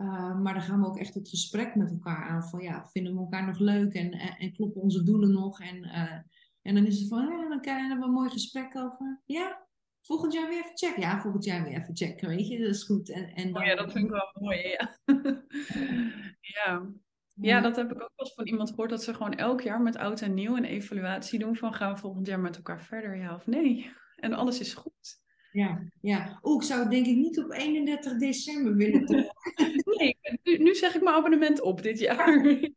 Uh, maar dan gaan we ook echt het gesprek met elkaar aan. Van ja, vinden we elkaar nog leuk en, en, kloppen onze doelen nog? En, uh, en dan is het van, ja, dan hebben we een mooi gesprek over. Ja, volgend jaar weer even checken. Ja, volgend jaar weer even checken, weet je. Dat is goed. En, en dan... oh ja, dat vind ik wel mooi, ja. ja. Ja, dat heb ik ook wel eens van iemand gehoord. Dat ze gewoon elk jaar met oud en nieuw een evaluatie doen. Van gaan we volgend jaar met elkaar verder, ja of nee? En alles is goed. Ja, ja. Oeh, ik zou denk ik niet op 31 december willen nee, nu, nu, zeg ik mijn abonnement op dit jaar. nee,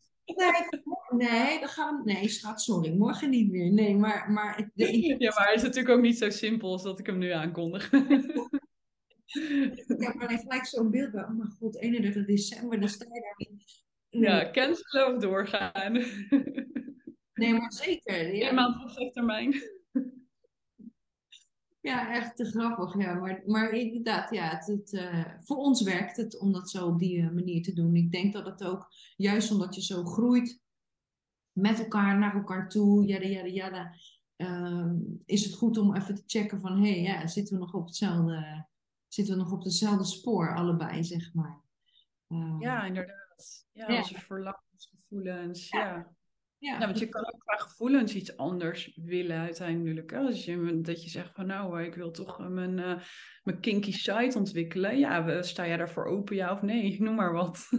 nee, dan gaan we, nee, schat, sorry, morgen niet meer. Nee, maar... maar de, ja, maar het is natuurlijk ook niet zo simpel als dat ik hem nu aankondig. ik heb alleen gelijk zo'n beeld bij, oh mijn god, 31 december, dan sta je daar niet. Ja, cancelen of doorgaan. nee, maar zeker. Ja. Een maand op termijn. Ja, echt te grappig. Ja. Maar, maar inderdaad, ja, het, het uh, voor ons werkt het om dat zo op die uh, manier te doen. Ik denk dat het ook, juist omdat je zo groeit met elkaar, naar elkaar toe, jada, jada, jada, uh, is het goed om even te checken van, hé, hey, ja, zitten we nog op hetzelfde, zitten we nog op hetzelfde spoor, allebei, zeg maar. Ehm, ja, inderdaad. Ja, ja. onze verlangens, gevoelens, ja. Ja. Want je kan ook qua gevoelens iets anders willen uiteindelijk. Hè? Als je, dat je zegt van nou, ik wil toch eh, mijn, uh, mijn kinky site ontwikkelen. Ja, sta jij daarvoor open, ja of nee? Noem maar wat.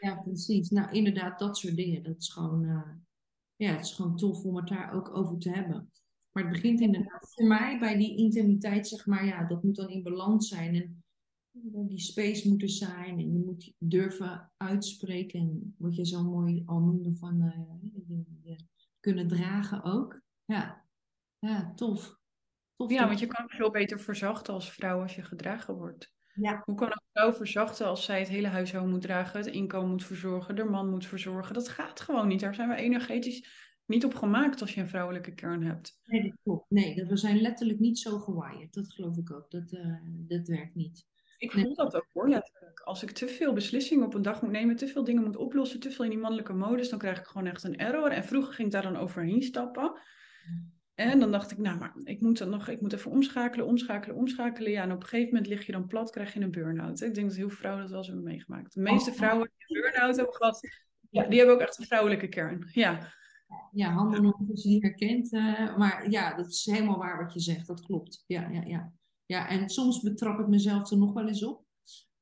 Ja, precies. Nou, inderdaad, dat soort dingen. Dat is gewoon, uh, ja, het is gewoon tof om het daar ook over te hebben. Maar het begint inderdaad voor mij bij die intimiteit, zeg maar, ja, dat moet dan in balans zijn. En die space moeten zijn en je moet durven uitspreken. En wat je zo mooi al noemde van uh, kunnen dragen ook. Ja, ja tof. tof ja, want je kan veel beter verzachten als vrouw als je gedragen wordt. Ja. Hoe kan een vrouw verzachten als zij het hele huishouden moet dragen, het inkomen moet verzorgen, de man moet verzorgen? Dat gaat gewoon niet. Daar zijn we energetisch niet op gemaakt als je een vrouwelijke kern hebt. Nee, dat klopt. Nee, we zijn letterlijk niet zo gewired. Dat geloof ik ook. Dat, uh, dat werkt niet. Ik voel dat ook hoor, letterlijk. Als ik te veel beslissingen op een dag moet nemen, te veel dingen moet oplossen, te veel in die mannelijke modus, dan krijg ik gewoon echt een error. En vroeger ging ik daar dan overheen stappen. En dan dacht ik, nou, maar ik moet dan nog, ik moet even omschakelen, omschakelen, omschakelen. Ja, en op een gegeven moment lig je dan plat, krijg je een burn-out. Ik denk dat heel veel vrouwen dat wel eens hebben meegemaakt. De meeste oh. vrouwen die een burn-out hebben gehad, ja, die hebben ook echt een vrouwelijke kern. Ja. Ja, handen nog als je die herkent. Uh, maar ja, dat is helemaal waar wat je zegt. Dat klopt. Ja, ja, ja. Ja, en soms betrap ik mezelf er nog wel eens op.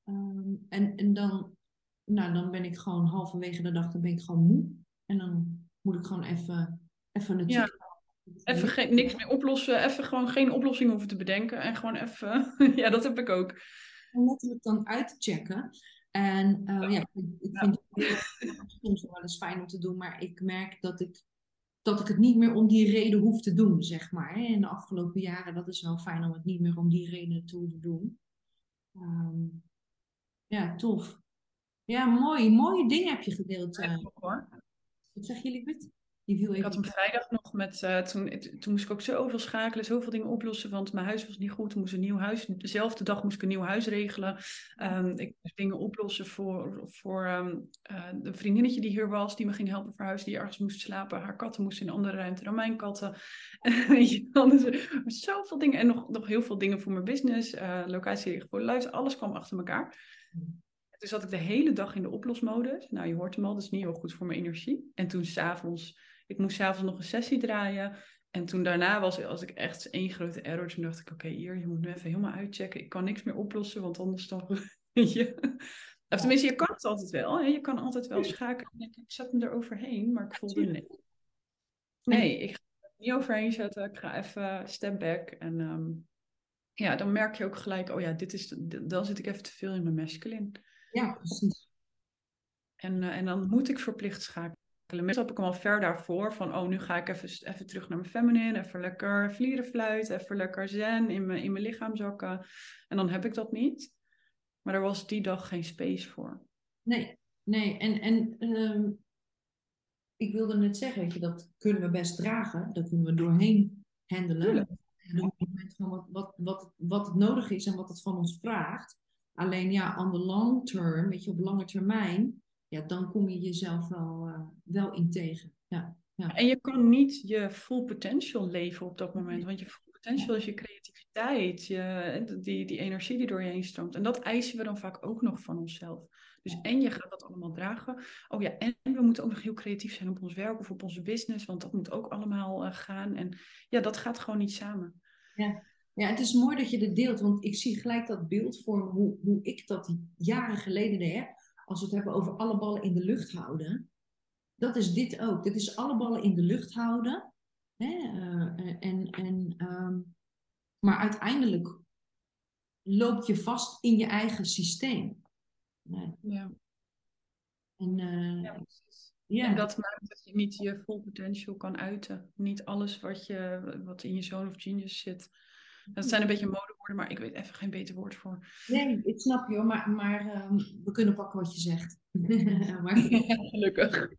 Ehm, en, en dan, nou, dan ben ik gewoon halverwege de dag, dan ben ik gewoon moe. En dan moet ik gewoon even, even het ja. Even geen, niks meer oplossen, even gewoon geen oplossing hoeven te bedenken. En gewoon even, ja, dat heb ik ook. En letterlijk dan uitchecken. En uh, ja, ik, vind het soms wel eens fijn om te doen, maar ik merk dat ik dat ik het niet meer om die reden hoef te doen, zeg maar. In de afgelopen jaren, dat is wel fijn om het niet meer om die reden te hoeven doen. Ehm, ja, tof. Ja, mooi. Mooie dingen heb je gedeeld. Ja, Uh. hoor. Wat zeg jullie, Liebert? Die viel Ik had hem vrijdag nog met, eh, toen, toen moest ik ook zoveel schakelen, zoveel dingen oplossen, want mijn huis was niet goed. Toen moest een nieuw huis, dezelfde dag moest ik een nieuw huis regelen. Ehm, ik moest dingen oplossen voor, voor eh, een vriendinnetje die hier was, die me ging helpen verhuizen, die ergens moest slapen. Haar katten moesten in een andere ruimte dan mijn katten. Weet je wel, dus zoveel dingen en nog, nog heel veel dingen voor mijn business, uh, locatie voor luister, alles kwam achter elkaar. Toen zat ik de hele dag in de oplosmodus. Nou, je hoort hem al, dat is niet heel goed voor mijn energie. En toen s'avonds ik moest s'avonds nog een sessie draaien. En toen daarna was, was ik echt één grote error. Toen dacht ik, oké, hier, je moet nu even helemaal uitchecken. Ik kan niks meer oplossen, want anders dan... je... Of tenminste, je kan het altijd wel. Hè? Je kan altijd wel schakelen. Ik zet me er overheen, maar ik voelde nee. Nee, ik ga er niet overheen zetten. Ik ga even step back. En um, ja, dan merk je ook gelijk, oh ja, dit is, dan zit ik even te veel in mijn masculine. Ja, precies. En, uh, en dan moet ik verplicht schakelen. Meestal heb ik hem al ver daarvoor van, oh, nu ga ik even, even terug naar mijn feminine, even lekker vlierenfluit, even lekker zen in mijn, in mijn lichaam zakken. En dan heb ik dat niet. Maar er was die dag geen space voor. Nee, nee. En, en uh, ik wilde net zeggen, weet je, dat kunnen we best dragen. Dat kunnen we doorheen handelen. En op het moment van wat, wat, wat, wat het nodig is en wat het van ons vraagt. Alleen ja, on the long term, weet je, op lange termijn, ja, dan kom je jezelf wel, uh, wel in tegen. Ja, ja. En je kan niet je full potential leven op dat moment. Want je full potential is je creativiteit, je, die, die energie die door je heen stroomt. En dat eisen we dan vaak ook nog van onszelf. Dus en je gaat dat allemaal dragen. Oh ja, en we moeten ook nog heel creatief zijn op ons werk of op onze business. Want dat moet ook allemaal uh, gaan. En ja, dat gaat gewoon niet samen. Ja. Ja, het is mooi dat je dit deelt, want ik zie gelijk dat beeld voor me, hoe, hoe ik dat jaren geleden deed als we het hebben over alle ballen in de lucht houden, dat is dit ook. Dit is alle ballen in de lucht houden. Hè? Uh, en, en, um, maar uiteindelijk loop je vast in je eigen systeem. Nee. Ja. En, uh, ja. En dat maakt dat je niet je full potential kan uiten. Niet alles wat, je, wat in je zone of genius zit. Dat zijn een beetje modewoorden, maar ik weet even geen beter woord voor. Nee, ik snap je maar, maar um, we kunnen pakken wat je zegt. maar, Gelukkig.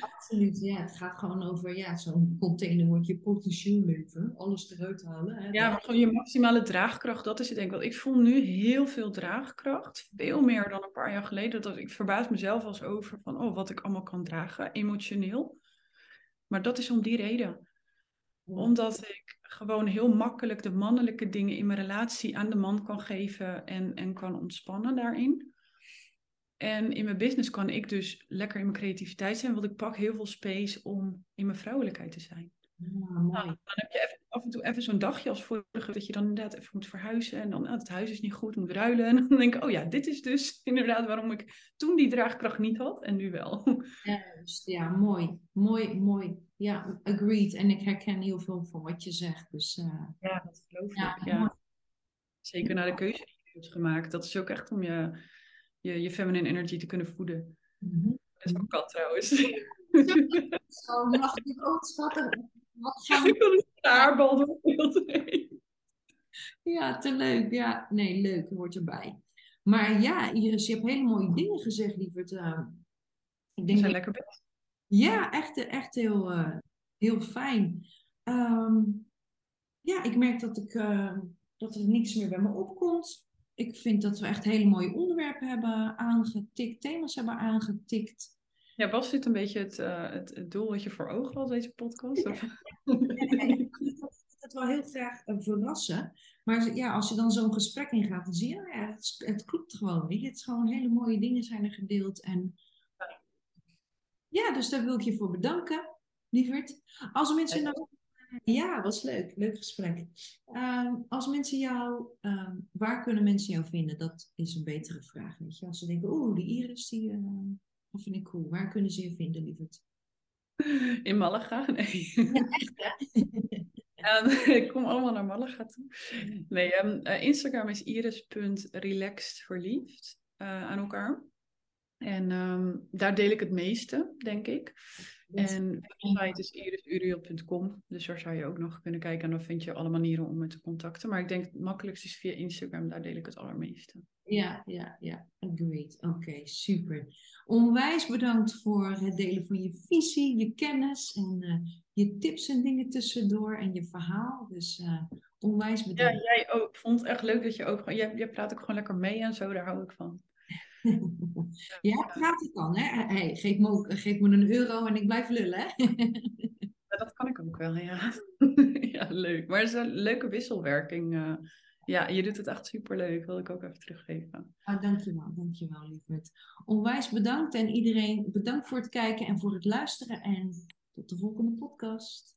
Absoluut, ja. Het gaat gewoon over ja, zo'n container wordt je potentieel leven, alles eruit halen. Hè, ja, maar gewoon je maximale draagkracht, dat is het denk ik wel. Ik voel nu heel veel draagkracht, veel meer dan een paar jaar geleden. Dat ik verbaas mezelf als over van, oh, wat ik allemaal kan dragen, emotioneel. Maar dat is om die reden omdat ik gewoon heel makkelijk de mannelijke dingen in mijn relatie aan de man kan geven en, en kan ontspannen daarin. En in mijn business kan ik dus lekker in mijn creativiteit zijn, want ik pak heel veel space om in mijn vrouwelijkheid te zijn. Mooi. Nou, dan heb je even, af en toe even zo'n dagje als vorige, dat je dan inderdaad even moet verhuizen. En dan, nou, het huis is niet goed, moet ruilen. En dan denk ik, oh ja, dit is dus inderdaad waarom ik toen die draagkracht niet had en nu wel. Juist, ja, mooi. Mooi, mooi. Ja, agreed. En ik herken heel veel van wat je zegt. Dus, uh, ja, dat geloof ik. Ja. Zeker naar de keuze die je hebt gemaakt. Dat is ook echt om je, je, je feminine energy te kunnen voeden. Mm -hmm. Dat is mijn kat trouwens. Zo, mag ik ook schatten. Wat gaan Ik wil een haarbal door beeld heen. Ja, te leuk. Ja, nee, leuk. Hoort erbij. Maar ja, Iris, je hebt hele mooie dingen gezegd, lieverd. Uh, ik denk zijn lekker best. Ja, echt, echt heel, uh, heel fijn. Um, ja, ik merk dat, ik, uh, dat er niks meer bij me opkomt. Ik vind dat we echt hele mooie onderwerpen hebben aangetikt, thema's hebben aangetikt. Ja, was dit een beetje het, uh, het, het, doel wat je voor ogen had, deze podcast? Of? ik wil het wel heel graag verrassen. Maar ja, als je dan zo'n gesprek ingaat, dan zie je, ja, het, het klopt gewoon. Weet je? Het is gewoon hele mooie dingen zijn er gedeeld. En ja, dus daar wil ik je voor bedanken, lieverd. Als mensen nou... Ja, was leuk. Leuk gesprek. Um, als mensen jou... Um, waar kunnen mensen jou vinden? Dat is een betere vraag, weet je. Als ze denken, oeh, die Iris, die... Uh, dat vind ik cool. Waar kunnen ze je vinden, lieverd? In Malaga? Nee. Ja, echt, hè? Um, ik kom allemaal naar Malaga toe. Nee, um, uh, Instagram is iris.relaxedverliefd uh, aan elkaar. En um, daar deel ik het meeste, denk ik. En de website is irisuriel.com, dus daar zou je ook nog kunnen kijken. En dan vind je alle manieren om me te contacten. Maar ik denk het makkelijkste is via Instagram, daar deel ik het allermeeste. Ja, ja, ja. Great. Oké, super. Onwijs bedankt voor het delen van je visie, je kennis en uh, je tips en dingen tussendoor en je verhaal. Dus uh, onwijs bedankt. Ja, jij ook. Ik vond het echt leuk dat je ook gewoon... Jij, jij praat ook gewoon lekker mee en zo, daar hou ik van. Ja, praat ik dan, hè? Hey, geef, me, geef me een euro en ik blijf lullen, hè? ja, dat kan ik ook wel, ja. ja, leuk. Maar het is een leuke wisselwerking... Uh, ja, je doet het echt superleuk. Wil ik ook even teruggeven. Ah, dankjewel, dankjewel, lieverd. Onwijs bedankt en iedereen bedankt voor het kijken en voor het luisteren. En tot de volgende podcast.